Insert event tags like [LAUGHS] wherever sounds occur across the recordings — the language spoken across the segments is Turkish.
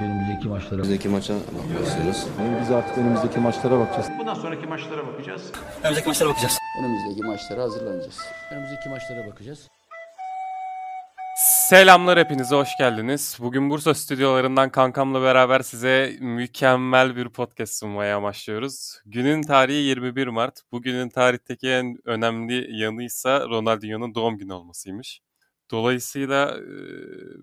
Önümüzdeki maçlara Önümüzdeki maça bakıyoruz. Biz artık önümüzdeki maçlara bakacağız. Bundan sonraki maçlara bakacağız. Önümüzdeki maçlara bakacağız. önümüzdeki maçlara hazırlanacağız. Önümüzdeki maçlara bakacağız. Selamlar hepinize hoş geldiniz. Bugün Bursa stüdyolarından kankamla beraber size mükemmel bir podcast sunmaya amaçlıyoruz. Günün tarihi 21 Mart. Bugünün tarihteki en önemli yanıysa Ronaldinho'nun doğum günü olmasıymış. Dolayısıyla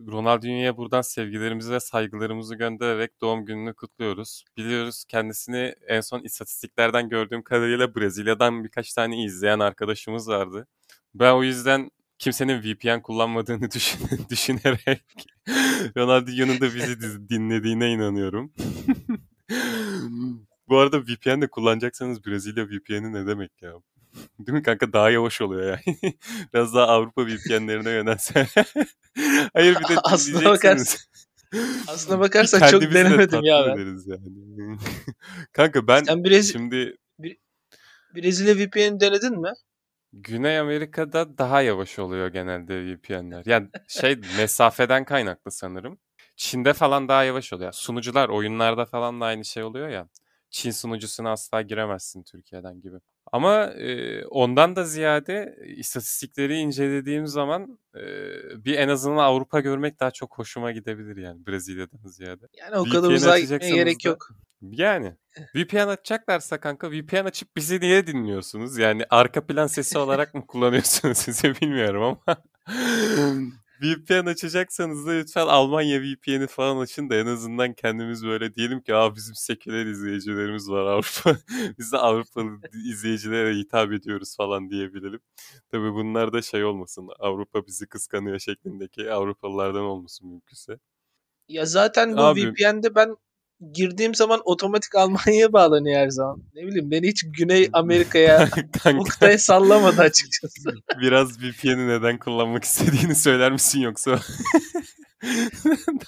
Ronaldinho'ya buradan sevgilerimizi ve saygılarımızı göndererek doğum gününü kutluyoruz. Biliyoruz kendisini en son istatistiklerden gördüğüm kadarıyla Brezilya'dan birkaç tane izleyen arkadaşımız vardı. Ben o yüzden kimsenin VPN kullanmadığını [LAUGHS] düşün, düşünerek [LAUGHS] Ronaldinho'nun da bizi dinlediğine inanıyorum. [LAUGHS] Bu arada VPN de kullanacaksanız Brezilya VPN'i ne demek ya? [LAUGHS] Değil mi kanka? Daha yavaş oluyor yani. [LAUGHS] Biraz daha Avrupa VPN'lerine yönelse. [LAUGHS] Hayır bir de Aslına dinleyeceksiniz. Aslına bakarsan çok Kendimizi de denemedim ya ben. yani. kanka ben Sen Brez- şimdi Brezilya VPN denedin mi? Güney Amerika'da daha yavaş oluyor genelde VPN'ler. Yani şey mesafeden kaynaklı sanırım. Çin'de falan daha yavaş oluyor. Sunucular oyunlarda falan da aynı şey oluyor ya. Çin sunucusuna asla giremezsin Türkiye'den gibi. Ama e, ondan da ziyade istatistikleri incelediğim zaman e, bir en azından Avrupa görmek daha çok hoşuma gidebilir yani Brezilya'dan ziyade. Yani o kadar VPN uzağa gitmeye gerek da- yok. Yani VPN açacaklarsa kanka VPN açıp bizi niye dinliyorsunuz? Yani arka plan sesi olarak mı kullanıyorsunuz [LAUGHS] sizi bilmiyorum ama VPN açacaksanız da lütfen Almanya VPN'i falan açın da en azından kendimiz böyle diyelim ki Aa, bizim seküler izleyicilerimiz var Avrupa. [LAUGHS] Biz de Avrupalı izleyicilere hitap ediyoruz falan diyebilelim. Tabii bunlar da şey olmasın Avrupa bizi kıskanıyor şeklindeki Avrupalılardan olmasın mümkünse. Ya zaten bu Abi- VPN'de ben girdiğim zaman otomatik Almanya'ya bağlanıyor her zaman. Ne bileyim beni hiç Güney [LAUGHS] Amerika'ya [LAUGHS] Kanka. Oktay sallamadı açıkçası. [LAUGHS] Biraz VPN'i neden kullanmak istediğini söyler misin yoksa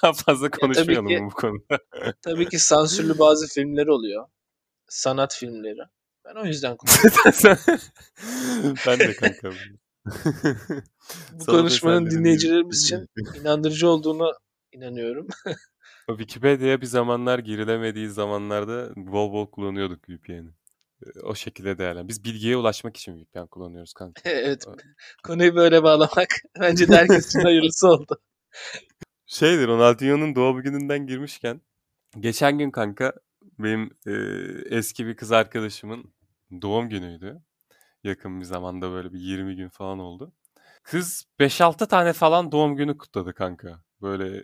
daha fazla konuşmayalım ki- bu konuda? Tabii ki sansürlü bazı filmler oluyor. Sanat filmleri. Ben o yüzden kullanıyorum. ben de kanka. Bu Sana konuşmanın dinleyicilerimiz için inandırıcı olduğunu inanıyorum. Wikipedia'ya bir zamanlar girilemediği zamanlarda bol bol kullanıyorduk VPN'i. O şekilde değerlen. Biz bilgiye ulaşmak için VPN kullanıyoruz kanka. [LAUGHS] evet. Konuyu böyle bağlamak [LAUGHS] bence de herkes için hayırlısı oldu. Şeydir Ronaldinho'nun doğum gününden girmişken geçen gün kanka benim e, eski bir kız arkadaşımın doğum günüydü. Yakın bir zamanda böyle bir 20 gün falan oldu. Kız 5-6 tane falan doğum günü kutladı kanka. Böyle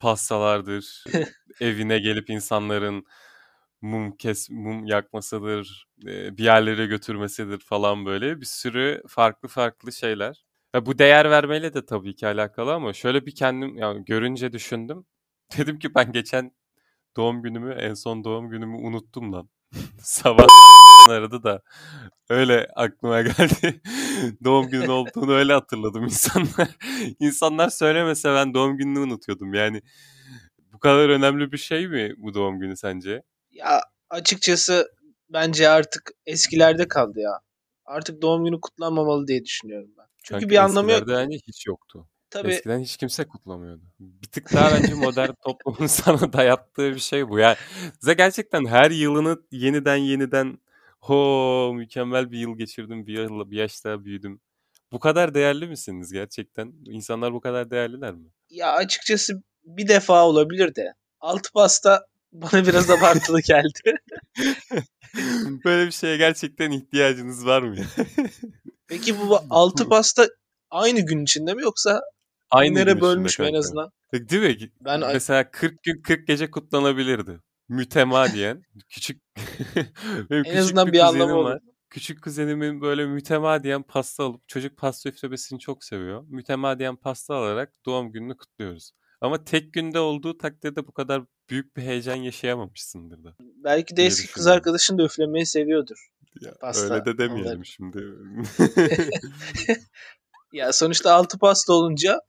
pastalardır, [LAUGHS] evine gelip insanların mum kes mum yakmasıdır, bir yerlere götürmesidir falan böyle bir sürü farklı farklı şeyler. Ya bu değer vermeyle de tabii ki alakalı ama şöyle bir kendim yani görünce düşündüm. [LAUGHS] Dedim ki ben geçen doğum günümü en son doğum günümü unuttum lan. [LAUGHS] Sabah aradı da öyle aklıma [LAUGHS] geldi. doğum günün olduğunu öyle hatırladım insanlar. [LAUGHS] insanlar söylemese ben doğum gününü unutuyordum. Yani bu kadar önemli bir şey mi bu doğum günü sence? Ya açıkçası bence artık eskilerde kaldı ya. Artık doğum günü kutlanmamalı diye düşünüyorum ben. Çünkü Kanka bir anlamı yok. hani hiç yoktu. Tabii Eskiden hiç kimse kutlamıyordu. Bir tık daha bence modern [LAUGHS] toplumun sana dayattığı bir şey bu. Yani size gerçekten her yılını yeniden yeniden ho mükemmel bir yıl geçirdim, bir, yıl, bir yaş daha büyüdüm. Bu kadar değerli misiniz gerçekten? İnsanlar bu kadar değerliler mi? ya açıkçası bir defa olabilir de. Altı pasta bana biraz abartılı geldi. [LAUGHS] Böyle bir şeye gerçekten ihtiyacınız var mı? Peki bu [LAUGHS] altı pasta aynı gün içinde mi yoksa Aynı günlere bölmüş mü en azından? Değil mi? Ben Mesela 40 gün 40 gece kutlanabilirdi. Mütemadiyen. Küçük [LAUGHS] benim en küçük azından bir bir anlamı var. Küçük kuzenimin böyle mütemadiyen pasta alıp çocuk pasta üflemesini çok seviyor. Mütemadiyen pasta alarak doğum gününü kutluyoruz. Ama tek günde olduğu takdirde bu kadar büyük bir heyecan yaşayamamışsındır da. Belki de eski kız arkadaşın da üflemeyi seviyordur. Ya, Pasta öyle de demeyelim onları. şimdi. [LAUGHS] Ya sonuçta altı pasta olunca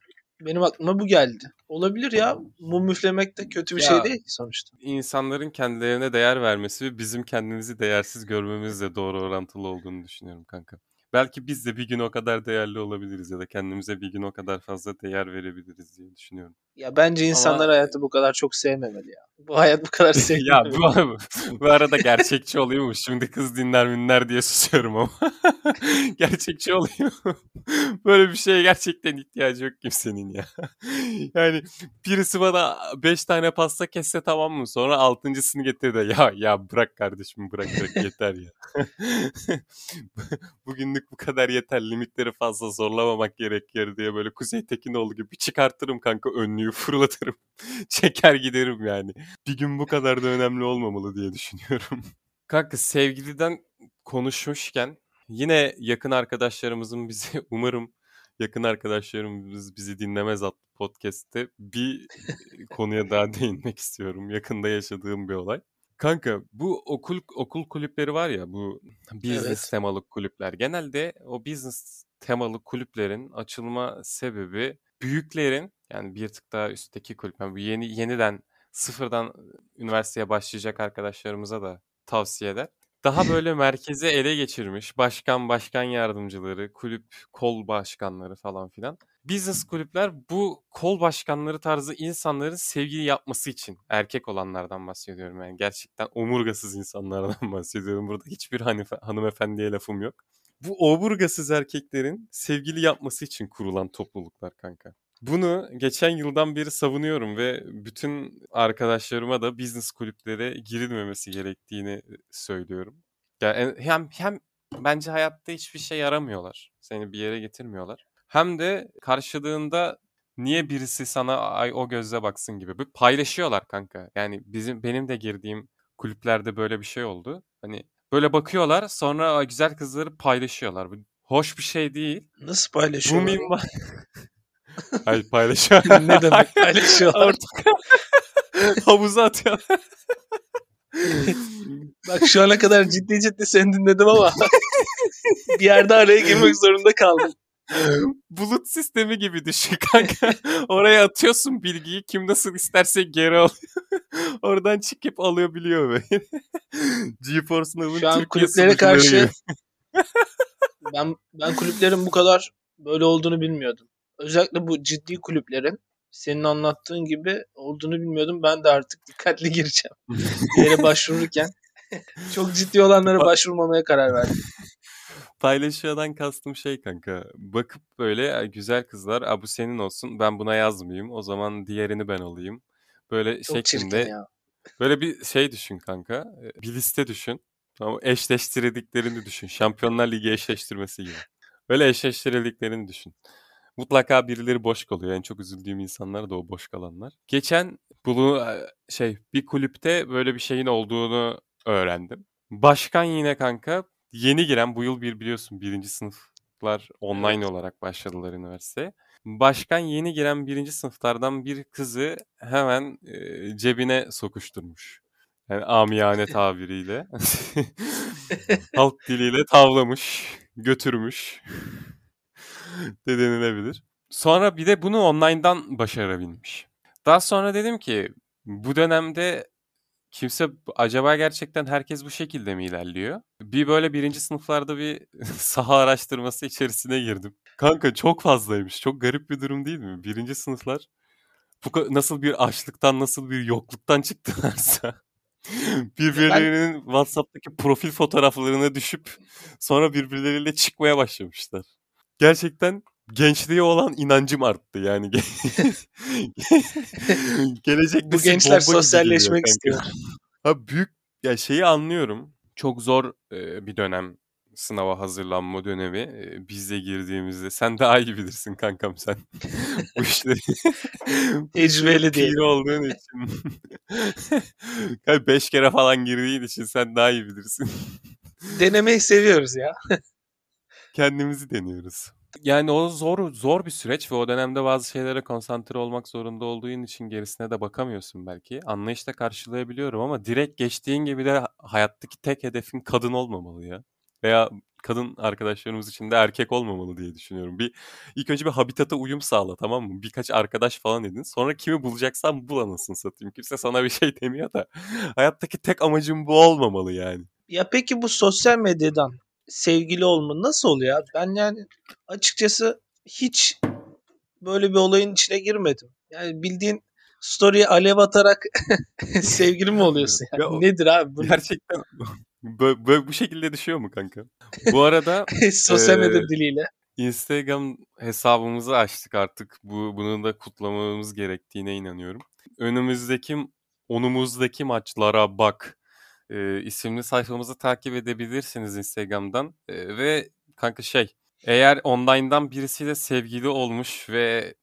benim aklıma bu geldi. Olabilir ya. Mum üflemek de kötü bir Ya. şey değil ki sonuçta. İnsanların kendilerine değer vermesi ve bizim kendimizi değersiz görmemizle doğru orantılı olduğunu düşünüyorum kanka. Belki biz de bir gün o kadar değerli olabiliriz ya da kendimize bir gün o kadar fazla değer verebiliriz diye düşünüyorum. Ya bence insanlar hayatı bu kadar çok sevmemeli ya. Bu hayat bu kadar [LAUGHS] ya sevmemeli. bu, bu arada gerçekçi olayım mı? Şimdi kız dinler minler diye susuyorum ama. [LAUGHS] gerçekçi olayım. [LAUGHS] Böyle bir şeye gerçekten ihtiyacı yok kimsenin ya. yani birisi bana 5 tane pasta kesse tamam mı? Sonra altıncısını getir de ya ya bırak kardeşim bırak bırak yeter ya. Bugünlük bu kadar yeter. Limitleri fazla zorlamamak gerekir diye böyle Kuzey Tekinoğlu gibi çıkartırım kanka önlüğü fırlatırım. [LAUGHS] Çeker giderim yani. Bir gün bu kadar da önemli olmamalı diye düşünüyorum. Kanka sevgiliden konuşmuşken yine yakın arkadaşlarımızın bizi [LAUGHS] umarım yakın arkadaşlarımız bizi dinlemez adlı podcast'te bir konuya daha [LAUGHS] değinmek istiyorum. Yakında yaşadığım bir olay. Kanka bu okul okul kulüpleri var ya bu business Evet. temalı kulüpler. Genelde o business temalı kulüplerin açılma sebebi büyüklerin yani bir tık daha üstteki kulüp. Yani bu yeni yeniden sıfırdan üniversiteye başlayacak arkadaşlarımıza da tavsiye eder. Daha [LAUGHS] böyle merkeze ele geçirmiş başkan, başkan yardımcıları, kulüp kol başkanları falan filan. Business kulüpler bu kol başkanları tarzı insanların sevgili yapması için erkek olanlardan bahsediyorum yani gerçekten omurgasız insanlardan [LAUGHS] bahsediyorum. Burada hiçbir hanife, hanımefendiye lafım yok. Bu omurgasız erkeklerin sevgili yapması için kurulan topluluklar kanka. Bunu geçen yıldan beri savunuyorum ve bütün arkadaşlarıma da business kulüplere girilmemesi gerektiğini söylüyorum. Yani hem hem bence hayatta hiçbir şey yaramıyorlar. Seni bir yere getirmiyorlar. Hem de karşılığında niye birisi sana ay o gözle baksın gibi. Bir paylaşıyorlar kanka. Yani bizim benim de girdiğim kulüplerde böyle bir şey oldu. Hani böyle bakıyorlar sonra "Ay, güzel kızları paylaşıyorlar. Bu hoş bir şey değil. Nasıl Bu paylaşıyorlar? [LAUGHS] Hayır paylaşıyorlar. [LAUGHS] ne demek paylaşıyorlar? [LAUGHS] Ortak [LAUGHS] havuza atıyorlar. Bak şu ana kadar ciddi ciddi seni dinledim ama bir yerde araya girmek zorunda kaldım. Bulut sistemi gibi düşün kanka. Oraya atıyorsun bilgiyi kim nasıl isterse geri alıyor. Oradan çıkıp alıyor biliyor böyle. GeForce Now'ın Şu an Türkiye kulüplere karşı ben ben kulüplerin bu kadar böyle olduğunu bilmiyordum. Özellikle bu ciddi kulüplerin senin anlattığın gibi olduğunu bilmiyordum. Ben de artık dikkatli [LAUGHS] gireceğim. Bir [LAUGHS] yere başvururken [LAUGHS] çok ciddi olanlara Ba- başvurmamaya karar verdim. Paylaşıyordan kastım şey kanka. Bakıp böyle "Ay, güzel kızlar "Aa, bu senin olsun ben buna yazmayayım. O zaman diğerini ben alayım. Böyle Çok şeklinde. Böyle bir şey düşün kanka. e, Bir liste düşün. Tamam eşleştirdiklerini düşün. Şampiyonlar Ligi eşleştirmesi gibi. Böyle eşleştirdiklerini düşün. Mutlaka birileri boş kalıyor. En çok üzüldüğüm insanlar da o boş kalanlar. Geçen bunu şey bir kulüpte böyle bir şeyin olduğunu öğrendim. Başkan yine kanka yeni giren bu yıl bir biliyorsun birinci sınıflar online Evet. olarak başladılar üniversiteye. Başkan yeni giren birinci sınıflardan bir kızı hemen e, cebine sokuşturmuş. Yani amiyane [LAUGHS] tabiriyle. [LAUGHS] Halk diliyle tavlamış, götürmüş [LAUGHS] de denilebilir. Sonra bir de bunu online'dan başarabilmiş. Daha sonra dedim ki bu dönemde kimse acaba gerçekten herkes bu şekilde mi ilerliyor? Bir böyle birinci sınıflarda bir [LAUGHS] saha araştırması içerisine girdim. Kanka çok fazlaymış. Çok garip bir durum değil mi? Birinci sınıflar bu nasıl bir açlıktan nasıl bir yokluktan çıktılarsa [LAUGHS] birbirlerinin WhatsApp'taki profil fotoğraflarına düşüp sonra birbirleriyle çıkmaya başlamışlar. Gerçekten gençliğe olan inancım arttı yani. [LAUGHS] [LAUGHS] Gelecek Bu gençler sosyalleşmek istiyor. [LAUGHS] Ha büyük ya şeyi anlıyorum. Çok zor e, bir dönem sınava hazırlanma dönemi. E, biz de girdiğimizde sen daha iyi bilirsin kankam sen. Bu işleri Tecrübeli pir olduğun için. Kanka beş kere falan girdiğin için sen daha iyi bilirsin. Denemeyi seviyoruz ya. Kendimizi deniyoruz. Yani o zor zor bir süreç ve o dönemde bazı şeylere konsantre olmak zorunda olduğun için gerisine de bakamıyorsun belki. Anlayışla karşılayabiliyorum ama direkt geçtiğin gibi de hayattaki tek hedefin kadın olmamalı ya. Veya kadın arkadaşlarımız için de erkek olmamalı diye düşünüyorum. Bir ilk önce bir habitata uyum sağla tamam mı? Birkaç arkadaş falan edin. Sonra kimi bulacaksan bul anasını satayım. Kimse sana bir şey demiyor da. Hayattaki tek amacın bu olmamalı yani. Ya peki bu sosyal medyadan sevgili olma nasıl oluyor? ya? Ben yani açıkçası hiç böyle bir olayın içine girmedim. Yani bildiğin story'e alev atarak [LAUGHS] sevgili mi oluyorsun? Yani? Ya o- Nedir abi bu? Gerçekten [LAUGHS] böyle, böyle bu şekilde düşüyor mu kanka? Bu arada [LAUGHS] Sosyal medya diliyle. Instagram hesabımızı açtık artık. Bu bunu da kutlamamız gerektiğine inanıyorum. Önümüzdeki onumuzdaki maçlara bak e, isimli sayfamızı takip edebilirsiniz Instagram'dan. E, ve kanka şey eğer online'dan birisiyle sevgili olmuş ve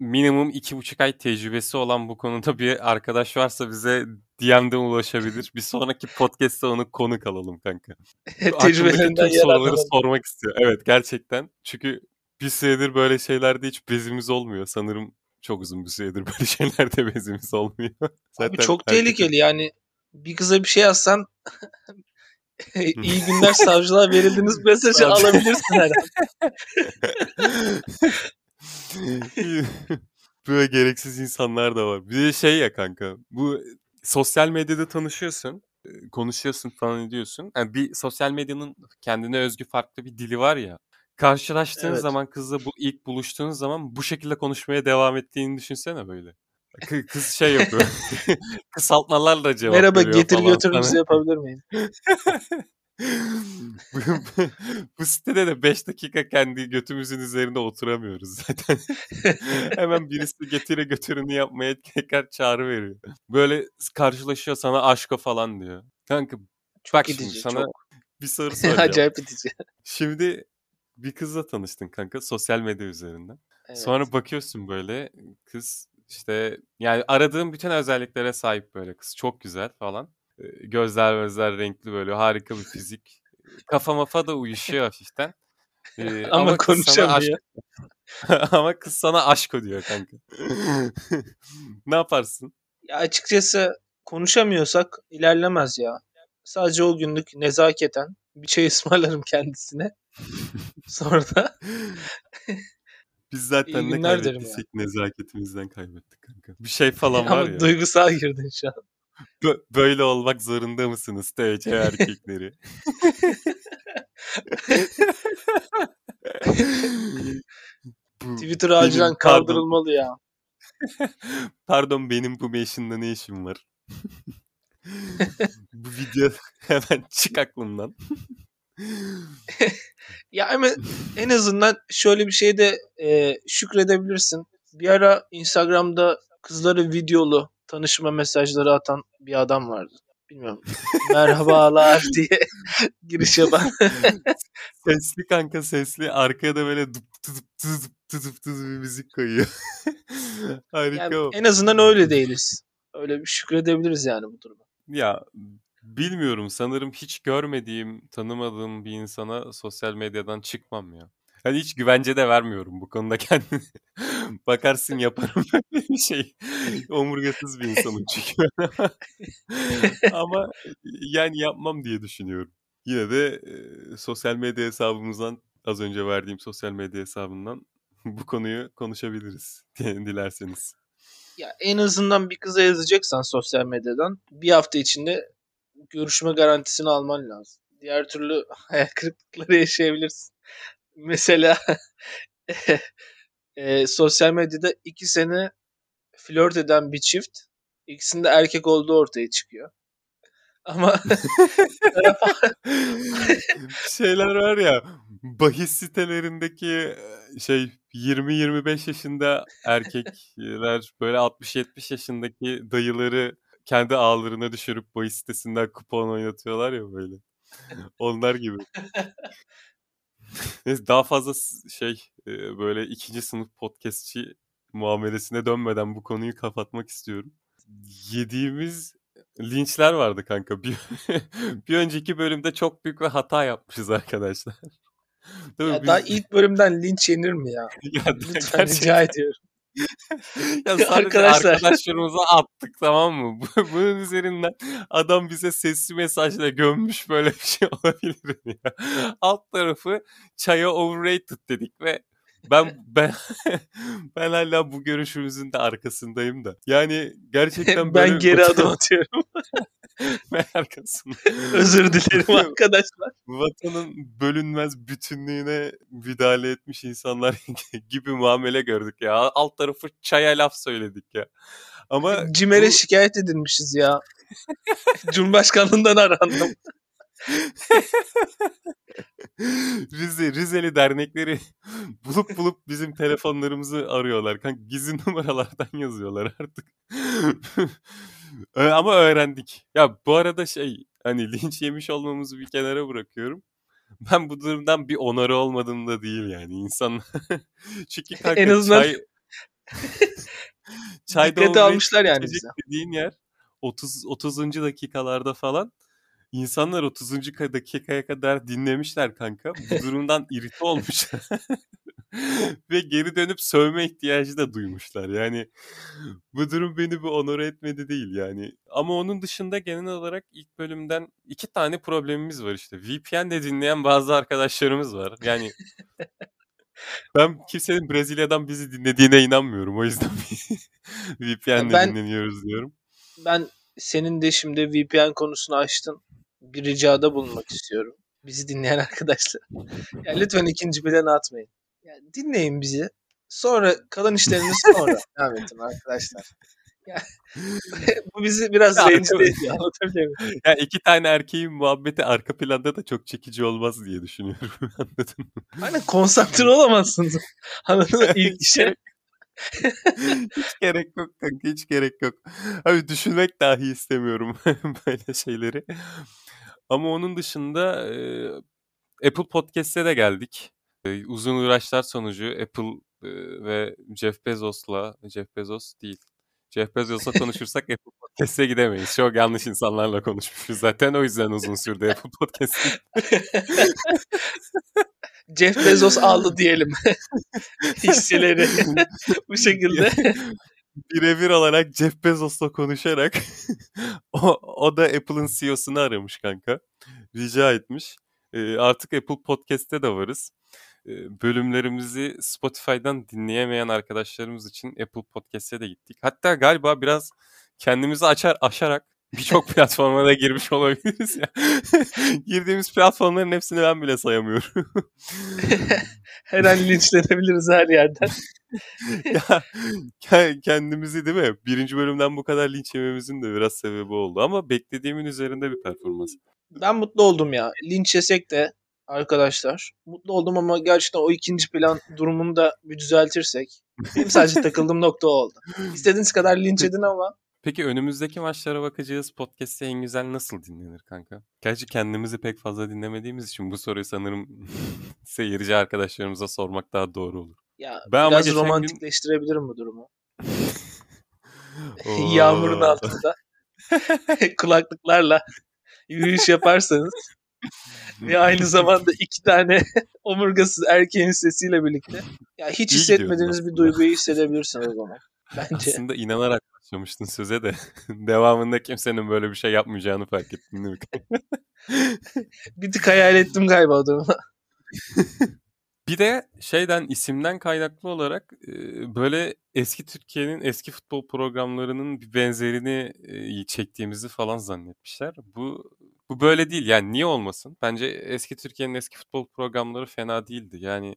minimum iki buçuk ay tecrübesi olan bu konuda bir arkadaş varsa bize DM'den ulaşabilir. Bir sonraki podcast'ta onu konuk alalım kanka. [LAUGHS] Tecrübelerinden soruları sormak istiyor. Evet gerçekten. Çünkü bir süredir böyle şeylerde hiç bezimiz olmuyor. Sanırım çok uzun bir süredir böyle [LAUGHS] şeylerde bezimiz olmuyor. Abi çok tehlikeli yani. Bir kıza bir şey yazsan [LAUGHS] iyi günler [LAUGHS] savcılığa verildiniz mesajı alabilirsin herhalde. [LAUGHS] Böyle gereksiz insanlar da var. Bir de şey ya kanka. Bu sosyal medyada tanışıyorsun. Konuşuyorsun falan ediyorsun. Yani bir sosyal medyanın kendine özgü farklı bir dili var ya. Karşılaştığın Evet. zaman kızla bu ilk buluştuğun zaman bu şekilde konuşmaya devam ettiğini düşünsene böyle. Kı- Kız şey yapıyor. [LAUGHS] Kısaltmalarla cevap Merhaba veriyor getir falan götürünüzü yapabilir miyim? [LAUGHS] bu, bu, bu sitede de 5 dakika kendi götümüzün üzerinde oturamıyoruz zaten. [LAUGHS] Hemen birisi getire götürünü yapmaya tekrar çağrı veriyor. Böyle karşılaşıyor sana aşka falan diyor. Kanka Çok bak itici, şimdi sana çok. bir soru soracağım. Acayip itici. Şimdi bir kızla tanıştın kanka sosyal medya üzerinden. Evet. Sonra bakıyorsun böyle kız işte yani aradığın bütün özelliklere sahip böyle kız. Çok güzel falan. Gözler gözler renkli böyle harika bir fizik. Kafa mafa da uyuşuyor hafiften. Ee, [LAUGHS] Ama kız sana aşk, konuşamıyor. [LAUGHS] ama kız sana aşk diyor kanka. [LAUGHS] ne yaparsın? Ya açıkçası konuşamıyorsak ilerlemez ya. Sadece o günlük nezaketen bir şey ısmarlarım kendisine. Sonra da Biz zaten ne kaybettiysek nezaketimizden kaybettik kanka. Bir şey falan var ya. duygusal girdin şu an. Bö- böyle olmak zorunda mısınız TC erkekleri? [LAUGHS] Twitter acilen pardon, kaldırılmalı ya. [LAUGHS] pardon benim bu mention'da ne işim var? [LAUGHS] bu video hemen çık aklımdan. [LAUGHS] Ya ama en azından şöyle bir şeyde e, şükredebilirsin. Bir ara Instagram'da kızları videolu tanışma mesajları atan bir adam vardı. Bilmiyorum. [LAUGHS] Merhabalar diye [LAUGHS] giriş yapan. sesli kanka sesli. Arkaya da böyle dıp dıp dıp dıp dıp bir müzik koyuyor. Harika Yani o. en azından öyle değiliz. Öyle bir şükredebiliriz yani bu duruma. Ya bilmiyorum sanırım hiç görmediğim, tanımadığım bir insana sosyal medyadan çıkmam ya. Hani hiç güvence de vermiyorum bu konuda [LAUGHS] kendini. Bakarsın yaparım [LAUGHS] böyle bir şey. Omurgasız bir insanım çünkü. [LAUGHS] Ama yani yapmam diye düşünüyorum. Yine de e, sosyal medya hesabımızdan az önce verdiğim sosyal medya hesabından bu konuyu konuşabiliriz dilerseniz. Ya en azından bir kıza yazacaksan sosyal medyadan bir hafta içinde görüşme garantisini alman lazım. Diğer türlü [LAUGHS] hayal kırıklıkları yaşayabilirsin. [LAUGHS] Mesela [LAUGHS] e, sosyal medyada iki sene flört eden bir çift ikisinde erkek olduğu ortaya çıkıyor. Ama Şeyler var ya bahis sitelerindeki e, şey 20-25 yaşında erkekler böyle 60-70 yaşındaki dayıları kendi ağlarına düşürüp bahis sitesinden kupon oynatıyorlar ya böyle. Onlar gibi. [LAUGHS] Neyse daha fazla şey e, böyle ikinci sınıf podcastçi muamelesine dönmeden bu konuyu kapatmak istiyorum. Yediğimiz linçler vardı kanka. Bir, [LAUGHS] bir önceki bölümde çok büyük bir hata yapmışız arkadaşlar. Değil mi? ya daha Biz- ilk bölümden linç yenir mi ya? [LAUGHS] Ya Lütfen gerçekten- rica ediyorum. Ya [LAUGHS] Arkadaşlar. arkadaşlarımıza attık tamam mı? Bu- Bunun üzerinden adam bize sesli mesajla gömmüş böyle bir şey [LAUGHS] olabilir mi ya? Alt tarafı çaya overrated dedik ve ben ben [LAUGHS] ben hala bu görüşümüzün de arkasındayım da. Yani gerçekten ben geri adım atıyorum. [LAUGHS] ve arkasında Özür dilerim arkadaşlar. vatanın bölünmez bütünlüğüne müdahale etmiş insanlar [LAUGHS] gibi muamele gördük ya. Alt tarafı çaya laf söyledik ya. Ama Cimer'e bu- şikayet edilmişiz ya. [LAUGHS] Cumhurbaşkanlığından arandım. Rize, Rizeli dernekleri bulup bulup bizim telefonlarımızı arıyorlar. Kanka gizli numaralardan yazıyorlar artık. Ama öğrendik. Ya bu arada şey hani linç yemiş olmamızı bir kenara bırakıyorum. Ben bu durumdan bir onarı olmadığım da değil yani insan. [LAUGHS] Çünkü kanka En azından çay [LAUGHS] çay Dikkate doldurup almışlar yani bize. dediğin yer 30 30. dakikalarda falan insanlar 30. ka- dakikaya kadar dinlemişler kanka. Bu [LAUGHS] durumdan irite olmuşlar. [LAUGHS] Ve geri dönüp sövme ihtiyacı da duymuşlar. Yani bu durum beni bir onore etmedi değil yani. Ama onun dışında genel olarak ilk bölümden iki tane problemimiz var işte. VPN'de dinleyen bazı arkadaşlarımız var. Yani [LAUGHS] ben kimsenin Brezilya'dan bizi dinlediğine inanmıyorum. O yüzden VPN'le ben- dinleniyoruz diyorum. Ben senin de şimdi VPN konusunu açtın. Bir ricada bulunmak istiyorum. Bizi dinleyen [LAUGHS] arkadaşlar. Ya lütfen ikinci plana atmayın. Ya dinleyin bizi. Sonra kalan işlerinizi sonra [LAUGHS] devam edin arkadaşlar. Ya, [LAUGHS] bu bizi biraz rencide ediyor. Anlatabiliyor muyum? Ya iki tane erkeğin muhabbeti arka planda da çok çekici olmaz diye düşünüyorum. Anladın mı? Aynen konsantre olamazsınız. Anladın mı? İlk işe. hiç gerek yok kanka hiç gerek yok. Abi düşünmek dahi istemiyorum böyle şeyleri. Ama onun dışında e, Apple Podcast'e de geldik. E, uzun uğraşlar sonucu Apple e, ve Jeff Bezos'la Jeff Bezos değil. Jeff Bezos'la konuşursak [LAUGHS] Apple Podcast'e gidemeyiz. Çok yanlış insanlarla konuşmuşuz zaten. O yüzden uzun sürdü Apple Podcast. [LAUGHS] Jeff Bezos aldı diyelim. [LAUGHS] Hisseleri bu şekilde. Birebir olarak Jeff Bezos'la konuşarak [LAUGHS] o, o da Apple'ın CEO'sunu aramış kanka. Rica etmiş. Ee, artık Apple Podcast'te de varız. Ee, bölümlerimizi Spotify'dan dinleyemeyen arkadaşlarımız için Apple Podcast'e de gittik. Hatta galiba biraz kendimizi açar aşarak birçok platforma da girmiş olabiliriz ya. [LAUGHS] Girdiğimiz platformların hepsini ben bile sayamıyorum. [LAUGHS] Her an linçlenebiliriz her yerden. [LAUGHS] ya ke- kendimizi değil mi? Birinci bölümden bu kadar linç yememizin de biraz sebebi oldu. Ama beklediğimin üzerinde bir performans. Ben mutlu oldum ya. Linç yesek de arkadaşlar. Mutlu oldum ama gerçekten o ikinci plan durumunu da bir düzeltirsek. Benim sadece takıldığım nokta o oldu. İstediğiniz kadar linç edin ama Peki önümüzdeki maçlara bakacağız. Podcast'te en güzel nasıl dinlenir kanka? Gerçi kendimizi pek fazla dinlemediğimiz için bu soruyu sanırım [LAUGHS] seyirci arkadaşlarımıza sormak daha doğru olur. ya Ben biraz geçen gün- romantikleştirebilirim bu durumu. [LAUGHS] Yağmurun altında [LAUGHS] kulaklıklarla yürüyüş yaparsanız ve aynı zamanda iki tane omurgasız erkeğin sesiyle birlikte ya hiç İyi hissetmediğiniz bir duyguyu hissedebilirsiniz o zaman. Bence. Aslında inanarak başlamıştın söze de [LAUGHS] devamında kimsenin böyle bir şey yapmayacağını fark ettin değil mi? [LAUGHS] Bir tık hayal ettim galiba o durumu. [LAUGHS] Bir de şeyden isimden kaynaklı olarak böyle eski Türkiye'nin eski futbol programlarının bir benzerini çektiğimizi falan zannetmişler. Bu bu böyle değil. Yani niye olmasın? Bence eski Türkiye'nin eski futbol programları fena değildi. Yani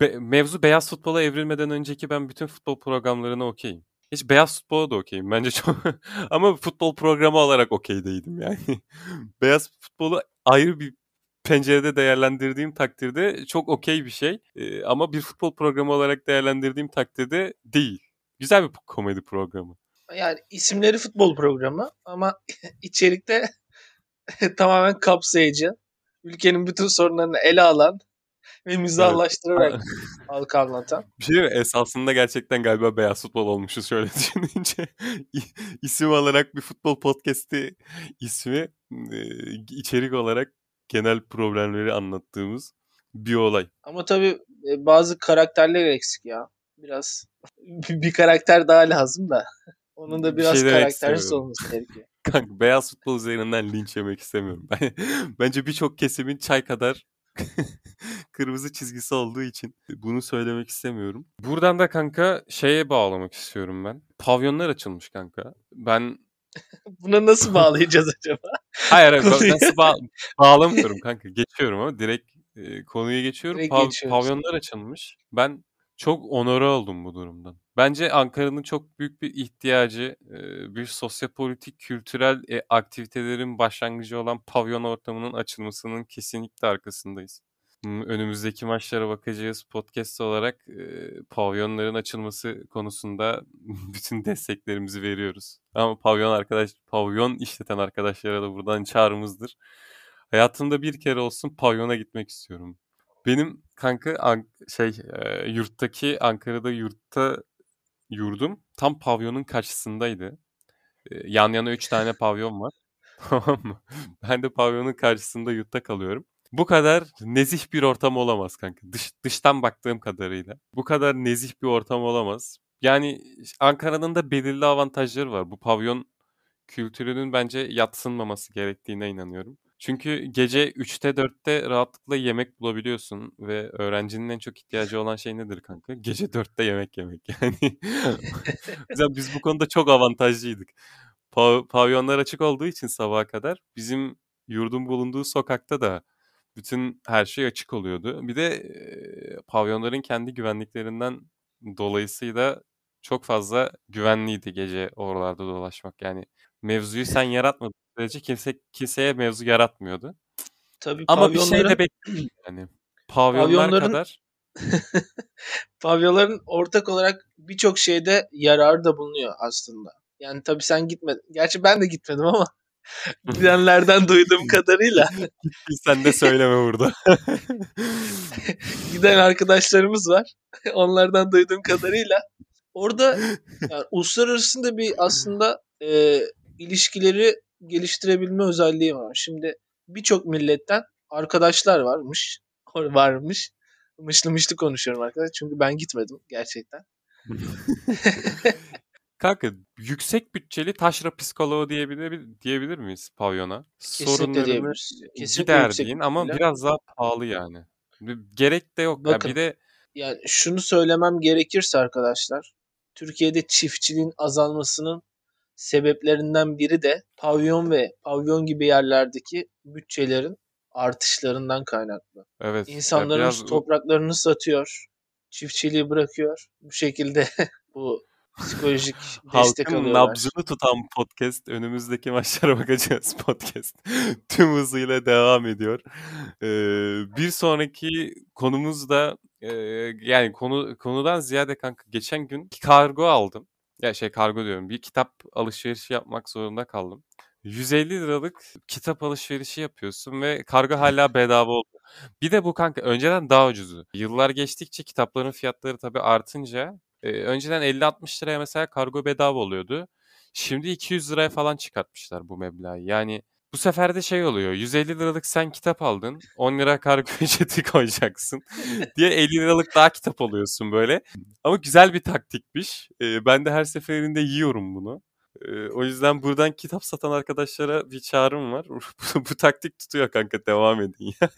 be- mevzu beyaz futbola evrilmeden önceki ben bütün futbol programlarına okeyim. Hiç beyaz futbola da okeyim. Bence çok [LAUGHS] ama futbol programı olarak okey değilim yani. [LAUGHS] beyaz futbolu ayrı bir pencerede değerlendirdiğim takdirde çok okey bir şey. Ama bir futbol programı olarak değerlendirdiğim takdirde değil. Güzel bir komedi programı. Yani isimleri futbol programı ama [LAUGHS] içerikte tamamen kapsayıcı. Ülkenin bütün sorunlarını ele alan ve mizahlaştırarak [LAUGHS] halka anlatan. Bir şey mi? Esasında gerçekten galiba beyaz futbol olmuşuz şöyle [LAUGHS] düşününce. İsim olarak bir futbol podcast'i ismi e, içerik olarak genel problemleri anlattığımız bir olay. Ama tabii e, bazı karakterler eksik ya. Biraz [LAUGHS] bir bir karakter daha lazım da. Onun da Bir biraz demek karaktersiz olması gerekiyor. Kanka beyaz futbol üzerinden linç yemek istemiyorum. Ben, bence birçok kesimin çay kadar [LAUGHS] kırmızı çizgisi olduğu için bunu söylemek istemiyorum. Buradan da kanka şeye bağlamak istiyorum ben. Pavyonlar açılmış kanka. Ben [LAUGHS] Buna nasıl [LAUGHS] bağlayacağız acaba? Hayır hayır Konuyu- nasıl bağ- bağlamıyorum kanka. Geçiyorum ama direkt e, konuya geçiyorum. Direkt Pav- geçiyoruz. pavyonlar açılmış. Ben çok onore oldum bu durumdan. Bence Ankara'nın çok büyük bir ihtiyacı, bir sosyopolitik, kültürel e, aktivitelerin başlangıcı olan pavyon ortamının açılmasının kesinlikle arkasındayız. Hmm, Önümüzdeki maçlara bakacağız. Podcast olarak pavyonların açılması konusunda [LAUGHS] bütün desteklerimizi veriyoruz. Ama pavyon arkadaş, pavyon işleten arkadaşlara da buradan çağrımızdır. Hayatımda bir kere olsun pavyona gitmek istiyorum. Benim kanka An- şey e, yurttaki Ankara'da yurtta yurdum tam pavyonun karşısındaydı. E, yan yana üç tane [LAUGHS] pavyon var. [LAUGHS] Tamam mı? Ben de pavyonun karşısında yurtta kalıyorum. Bu kadar nezih bir ortam olamaz kanka. Dış, dıştan baktığım kadarıyla. Bu kadar nezih bir ortam olamaz. Yani Ankara'nın da belirli avantajları var. Bu pavyon kültürünün bence yatsınmaması gerektiğine inanıyorum. Çünkü gece 3'te 4'te rahatlıkla yemek bulabiliyorsun ve öğrencinin en çok ihtiyacı olan şey nedir kanka? Gece 4'te yemek yemek yani. [LAUGHS] Mesela biz bu konuda çok avantajlıydık. Pa- pavyonlar açık olduğu için sabaha kadar bizim yurdun bulunduğu sokakta da bütün her şey açık oluyordu. Bir de e, pavyonların kendi güvenliklerinden dolayısıyla çok fazla güvenliydi gece oralarda dolaşmak. Yani mevzuyu sen yaratmadığın sürece kimse kimseye mevzu yaratmıyordu. Tabii Ama bir şey de bekliyorum yani. Pavyonlar Pavyonların- kadar [LAUGHS] pavyonların ortak olarak birçok şeyde yararı da bulunuyor aslında. Yani tabii sen gitmedin. Gerçi ben de gitmedim ama gidenlerden duyduğum kadarıyla [LAUGHS] sen de söyleme burada. [LAUGHS] giden arkadaşlarımız var. Onlardan duyduğum kadarıyla orada yani uluslararası da bir aslında e, ilişkileri geliştirebilme özelliği var. Şimdi birçok milletten arkadaşlar varmış. Varmış. Mışlı mışlı konuşuyorum arkadaşlar. Çünkü ben gitmedim gerçekten. [LAUGHS] Kanka yüksek bütçeli taşra psikoloğu diyebilir, diyebilir miyiz pavyona? Kesinlikle Sorunlarını diyebiliriz. Kesinlikle gider yüksek deyin ama bütçeyle. biraz daha pahalı yani. Gerek de yok. Ya Bakın. bir de Yani şunu söylemem gerekirse arkadaşlar. Türkiye'de çiftçiliğin azalmasının sebeplerinden biri de pavyon ve pavyon gibi yerlerdeki bütçelerin artışlarından kaynaklı. evet ya İnsanlarımız biraz topraklarını satıyor, çiftçiliği bırakıyor. Bu şekilde [LAUGHS] bu psikolojik [LAUGHS] destek halkın alıyorlar. nabzını tutan podcast önümüzdeki maçlara [LAUGHS] bakacağız podcast tüm hızıyla devam ediyor. Ee, bir sonraki konumuz da e, yani konu konudan ziyade kanka geçen gün kargo aldım. Ya şey kargo diyorum bir kitap alışverişi yapmak zorunda kaldım. 150 liralık kitap alışverişi yapıyorsun ve kargo hala bedava oldu. Bir de bu kanka önceden daha ucuzdu. Yıllar geçtikçe kitapların fiyatları tabii artınca e, önceden 50-60 liraya mesela kargo bedava oluyordu. Şimdi 200 liraya falan çıkartmışlar bu meblağı. Yani bu sefer de şey oluyor. 150 liralık sen kitap aldın. 10 lira kargo [LAUGHS] ücreti koyacaksın. [LAUGHS] diye 50 liralık daha kitap alıyorsun böyle. Ama güzel bir taktikmiş. E, ben de her seferinde yiyorum bunu. E, o yüzden buradan kitap satan arkadaşlara bir çağrım var. [LAUGHS] bu, bu taktik tutuyor kanka devam edin ya.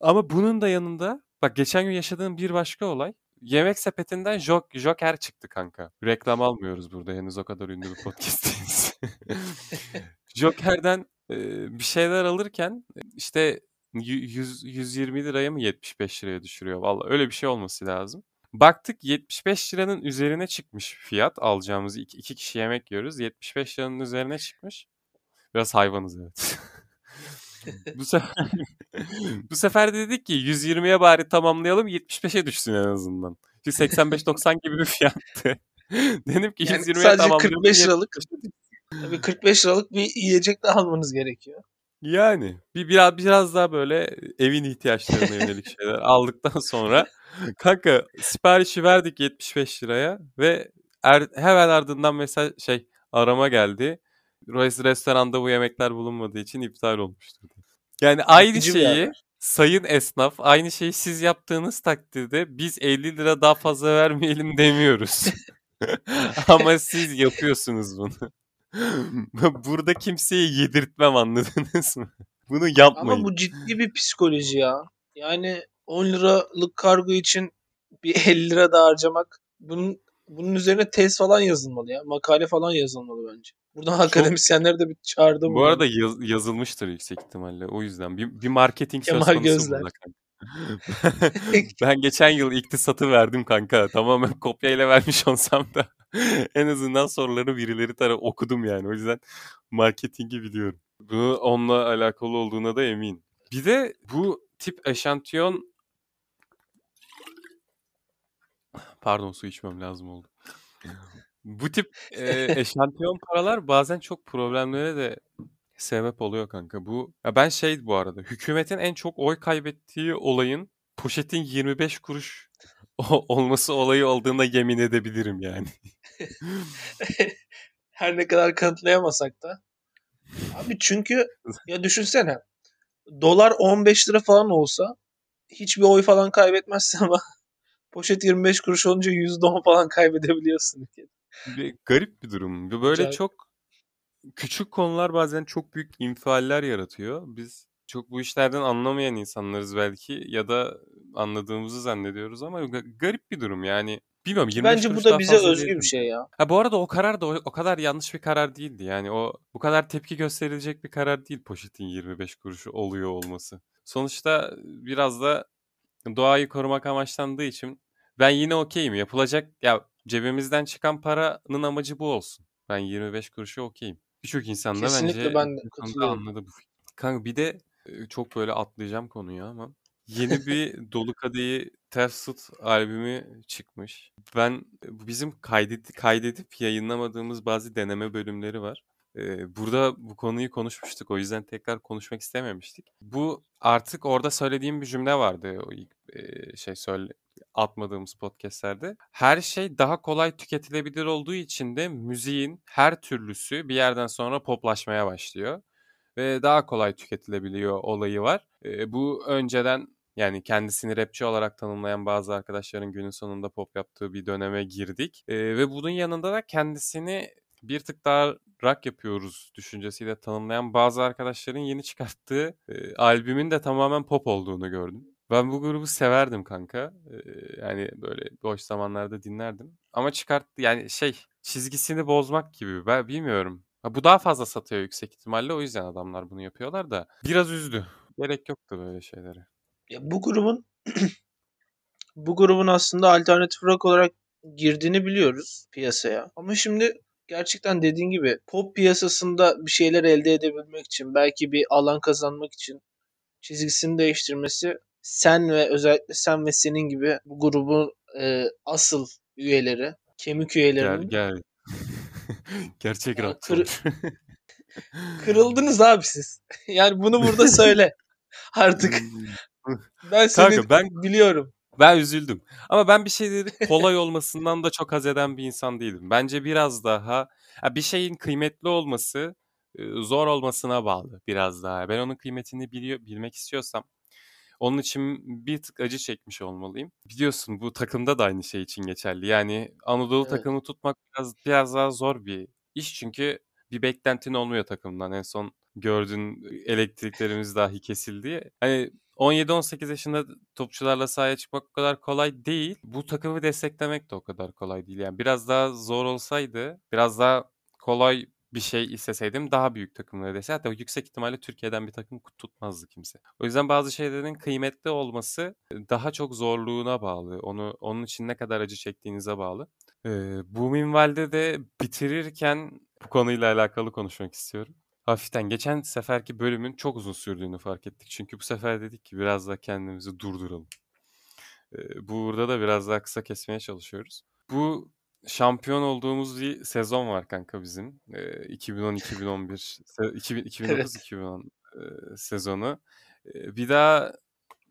Ama bunun da yanında bak geçen gün yaşadığım bir başka olay. Yemek sepetinden Jok- Joker çıktı kanka. Reklam almıyoruz burada henüz o kadar ünlü bir podcast değiliz. [LAUGHS] Joker'den e, bir şeyler alırken işte y- 100, 120 liraya mı 75 liraya düşürüyor. Vallahi öyle bir şey olması lazım. Baktık 75 liranın üzerine çıkmış fiyat. Alacağımız iki, iki kişi yemek yiyoruz. 75 liranın üzerine çıkmış. Biraz hayvanız evet. [LAUGHS] bu sefer [LAUGHS] bu sefer de dedik ki 120'ye bari tamamlayalım 75'e düşsün en azından. Çünkü 85-90 gibi bir fiyattı. Dedim ki Yani 120'ye sadece tamamlayalım. 45 liralık 75'e düşsün. Tabii 45 liralık bir yiyecek de almanız gerekiyor. Yani bir biraz biraz daha böyle evin ihtiyaçlarına yönelik şeyler aldıktan sonra [LAUGHS] kanka siparişi verdik 75 liraya ve er, hemen ardından mesela şey arama geldi. Res- Restoranda bu yemekler bulunmadığı için iptal olmuştur. Yani aynı şeyi sayın esnaf aynı şeyi siz yaptığınız takdirde biz 50 lira daha fazla vermeyelim demiyoruz. [LAUGHS] [LAUGHS] Ama siz yapıyorsunuz bunu. [LAUGHS] Burada kimseye yedirtmem anladınız mı? [LAUGHS] Bunu yapmayın. Ama bu ciddi bir psikoloji ya. Yani 10 liralık kargo için bir [LAUGHS] 50 lira da harcamak bunun bunun üzerine tez falan yazılmalı ya. Makale falan yazılmalı bence. Buradan akademisyenleri de bir çağırdım. Bu arada yaz- yazılmıştır yüksek ihtimalle. O yüzden bir, bir marketing söz Kemal konusu Gözler. burada. [LAUGHS] ben geçen yıl iktisatı verdim kanka. Tamamen [LAUGHS] kopyayla vermiş olsam da [LAUGHS] en azından soruları birileri tarafı okudum yani. O yüzden marketingi biliyorum. Bunu onunla alakalı olduğuna da eminim. Bir de bu tip eşantiyon Pardon su içmem lazım oldu. Bu tip e, eşantiyon paralar bazen çok problemlere de sebep oluyor kanka. Bu ya ben şey bu arada hükümetin en çok oy kaybettiği olayın poşetin 25 kuruş [LAUGHS] olması olayı olduğuna yemin edebilirim yani. [LAUGHS] Her ne kadar kanıtlayamasak da. Abi çünkü [LAUGHS] ya düşünsene. Dolar 15 lira falan olsa hiçbir oy falan kaybetmezsin ama poşet 25 kuruş olunca %10 falan kaybedebiliyorsun. Bir garip bir durum. Böyle Acayip. çok küçük konular bazen çok büyük infialler yaratıyor. Biz çok bu işlerden anlamayan insanlarız belki ya da anladığımızı zannediyoruz ama ga- garip bir durum yani. Bilmiyorum 25 Bence bu da bize özgü bir şey ya. Ha bu arada o karar da o, o kadar yanlış bir karar değildi. Yani o bu kadar tepki gösterilecek bir karar değil poşetin 25 kuruşu oluyor olması. Sonuçta biraz da doğayı korumak amaçlandığı için ben yine okeyim. Yapılacak ya cebimizden çıkan paranın amacı bu olsun. Ben 25 kuruşu okeyim. Birçok insan da Kesinlikle bence ben de katılıyorum. anladı bu fikri. Kanka bir de e, çok böyle atlayacağım konuyu ama yeni bir [LAUGHS] Dolu Kadehi Ters Tut albümü çıkmış. Ben bizim kaydet, kaydedip yayınlamadığımız bazı deneme bölümleri var. Ee, burada bu konuyu konuşmuştuk. O yüzden tekrar konuşmak istememiştik. Bu artık orada söylediğim bir cümle vardı. O ilk e, şey söyle atmadığımız podcastlerde. Her şey daha kolay tüketilebilir olduğu için de müziğin her türlüsü bir yerden sonra poplaşmaya başlıyor ve daha kolay tüketilebiliyor olayı var. Ee, bu önceden yani kendisini rapçi olarak tanımlayan bazı arkadaşların günün sonunda pop yaptığı bir döneme girdik. Ee, ve bunun yanında da kendisini bir tık daha rock yapıyoruz düşüncesiyle tanımlayan bazı arkadaşların yeni çıkarttığı e, albümün de tamamen pop olduğunu gördüm. Ben bu grubu severdim kanka. Ee, yani böyle boş zamanlarda dinlerdim. Ama çıkarttı yani şey çizgisini bozmak gibi. Ben bilmiyorum. Ha, bu daha fazla satıyor yüksek ihtimalle. O yüzden adamlar bunu yapıyorlar da. Biraz üzdü. Gerek yoktu böyle şeylere. Ya bu grubun [CLEARS THROAT] bu grubun aslında alternatif rock olarak girdiğini biliyoruz piyasaya. Ama şimdi gerçekten dediğin gibi pop piyasasında bir şeyler elde edebilmek için belki bir alan kazanmak için çizgisini değiştirmesi sen ve özellikle sen ve senin gibi bu grubun e, asıl üyeleri, kemik Gel üyelerinin gel. [LAUGHS] Gerçek Ya, rock. kır- [LAUGHS] kırıldınız abi siz. [LAUGHS] Yani bunu burada söyle. Artık ben seni Kanka ben biliyorum. Ben üzüldüm. Ama ben bir şeyleri kolay olmasından da çok haz eden bir insan değilim. Bence biraz daha ha, bir şeyin kıymetli olması e, zor olmasına bağlı biraz daha. Ben onun kıymetini biliyor, bilmek istiyorsam onun için bir tık acı çekmiş olmalıyım. Biliyorsun bu takımda da aynı şey için geçerli. Yani Anadolu Evet. takımı tutmak biraz biraz daha zor bir iş çünkü bir beklentin olmuyor takımdan. En son gördüğün elektriklerimiz dahi kesildi. Hani 17-18 yaşında topçularla sahaya çıkmak o kadar kolay değil. Bu takımı desteklemek de o kadar kolay değil. Yani biraz daha zor olsaydı, biraz daha kolay bir şey isteseydim daha büyük takımları dese hatta yüksek ihtimalle Türkiye'den bir takım tutmazdı kimse. O yüzden bazı şeylerin kıymetli olması daha çok zorluğuna bağlı. Onu onun için ne kadar acı çektiğinize bağlı. Ee, bu minvalde de bitirirken bu konuyla alakalı konuşmak istiyorum. Hafiften geçen seferki bölümün çok uzun sürdüğünü fark ettik. Çünkü bu sefer dedik ki biraz da kendimizi durduralım. Ee, burada da biraz daha kısa kesmeye çalışıyoruz. Bu şampiyon olduğumuz bir sezon var kanka bizim. Ee, 2010-2011, se- 2000 2009-2010 e, sezonu. Ee, bir daha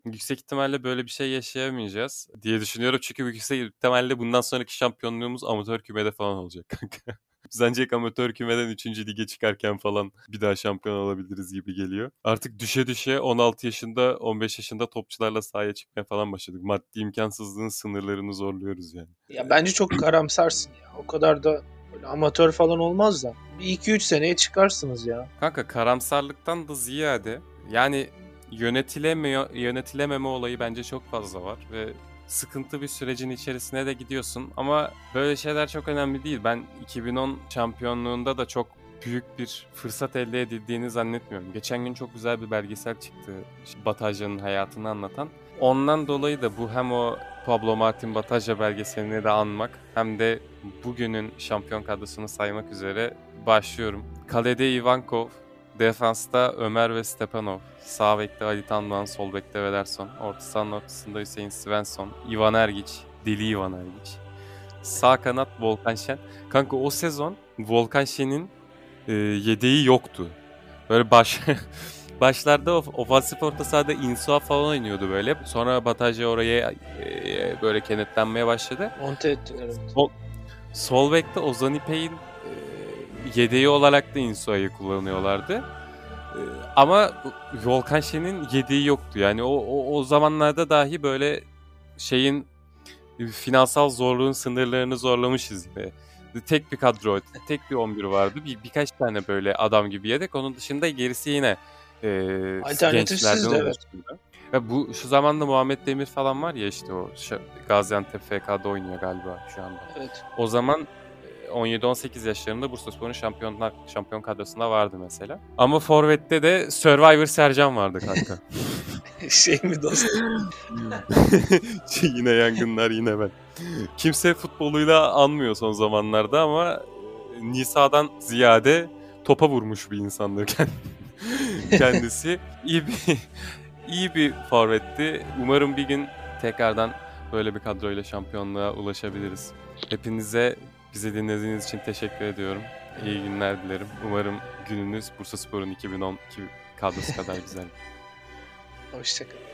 yüksek ihtimalle böyle bir şey yaşayamayacağız diye düşünüyorum. Çünkü yüksek ihtimalle bundan sonraki şampiyonluğumuz amatör kümede falan olacak kanka. Biz ancak amatör kümeden 3. lige çıkarken falan bir daha şampiyon olabiliriz gibi geliyor. Artık düşe düşe 16 yaşında 15 yaşında topçularla sahaya çıkmaya falan başladık. Maddi imkansızlığın sınırlarını zorluyoruz yani. Ya bence çok karamsarsın ya. O kadar da böyle amatör falan olmaz da. Bir 2-3 seneye çıkarsınız ya. Kanka karamsarlıktan da ziyade yani yönetilemiyor, yönetilememe olayı bence çok fazla var ve sıkıntı bir sürecin içerisine de gidiyorsun. Ama böyle şeyler çok önemli değil. Ben 2010 şampiyonluğunda da çok büyük bir fırsat elde edildiğini zannetmiyorum. Geçen gün çok güzel bir belgesel çıktı. Bataja'nın hayatını anlatan. Ondan dolayı da bu hem o Pablo Martin Bataja belgeselini de anmak hem de bugünün şampiyon kadrosunu saymak üzere başlıyorum. Kalede Ivankov, defansta Ömer ve Stepanov, sağ bekte Ali Tandoğan, sol bekte Vederson, orta sahanın ortasında Hüseyin Svensson, Ivan Ergiç, Deli Ivan Ergiç. Sağ kanat Volkan Şen. Kanka o sezon Volkan Şen'in e, yedeği yoktu. Böyle baş [LAUGHS] başlarda of- ofansif orta sahada Insua falan oynuyordu böyle. Sonra Bataja oraya e, böyle kenetlenmeye başladı. Monte ettiler. evet. Sol bekte Ozan İpek'in e, yedeği olarak da Insua'yı kullanıyorlardı. E, ama Volkan Şen'in yedeği yoktu. Yani o, o, o zamanlarda dahi böyle şeyin e, finansal zorluğun sınırlarını zorlamışız yine. Tek bir kadro, tek bir 11 vardı. Bir, birkaç tane böyle adam gibi yedek. Onun dışında gerisi yine e, gençlerden oluşuyordu. Ve bu şu zamanda Muhammed Demir falan var ya işte o Gaziantep FK'da oynuyor galiba şu anda. Evet. O zaman 17-18 yaşlarında Bursaspor'un şampiyonlar şampiyon kadrosunda vardı mesela. Ama Forvet'te de Survivor Sercan vardı kanka. [LAUGHS] şey mi dostum? [LAUGHS] yine yangınlar yine ben. Kimse futboluyla anmıyor son zamanlarda ama e, Nisa'dan ziyade topa vurmuş bir insandır kend- [LAUGHS] kendisi. iyi bir iyi bir forvetti. Umarım bir gün tekrardan böyle bir kadroyla şampiyonluğa ulaşabiliriz. Hepinize bizi dinlediğiniz için teşekkür ediyorum. İyi günler dilerim. Umarım gününüz Bursaspor'un 2010 kadrosu kadar güzel. [LAUGHS] Hoşçakalın.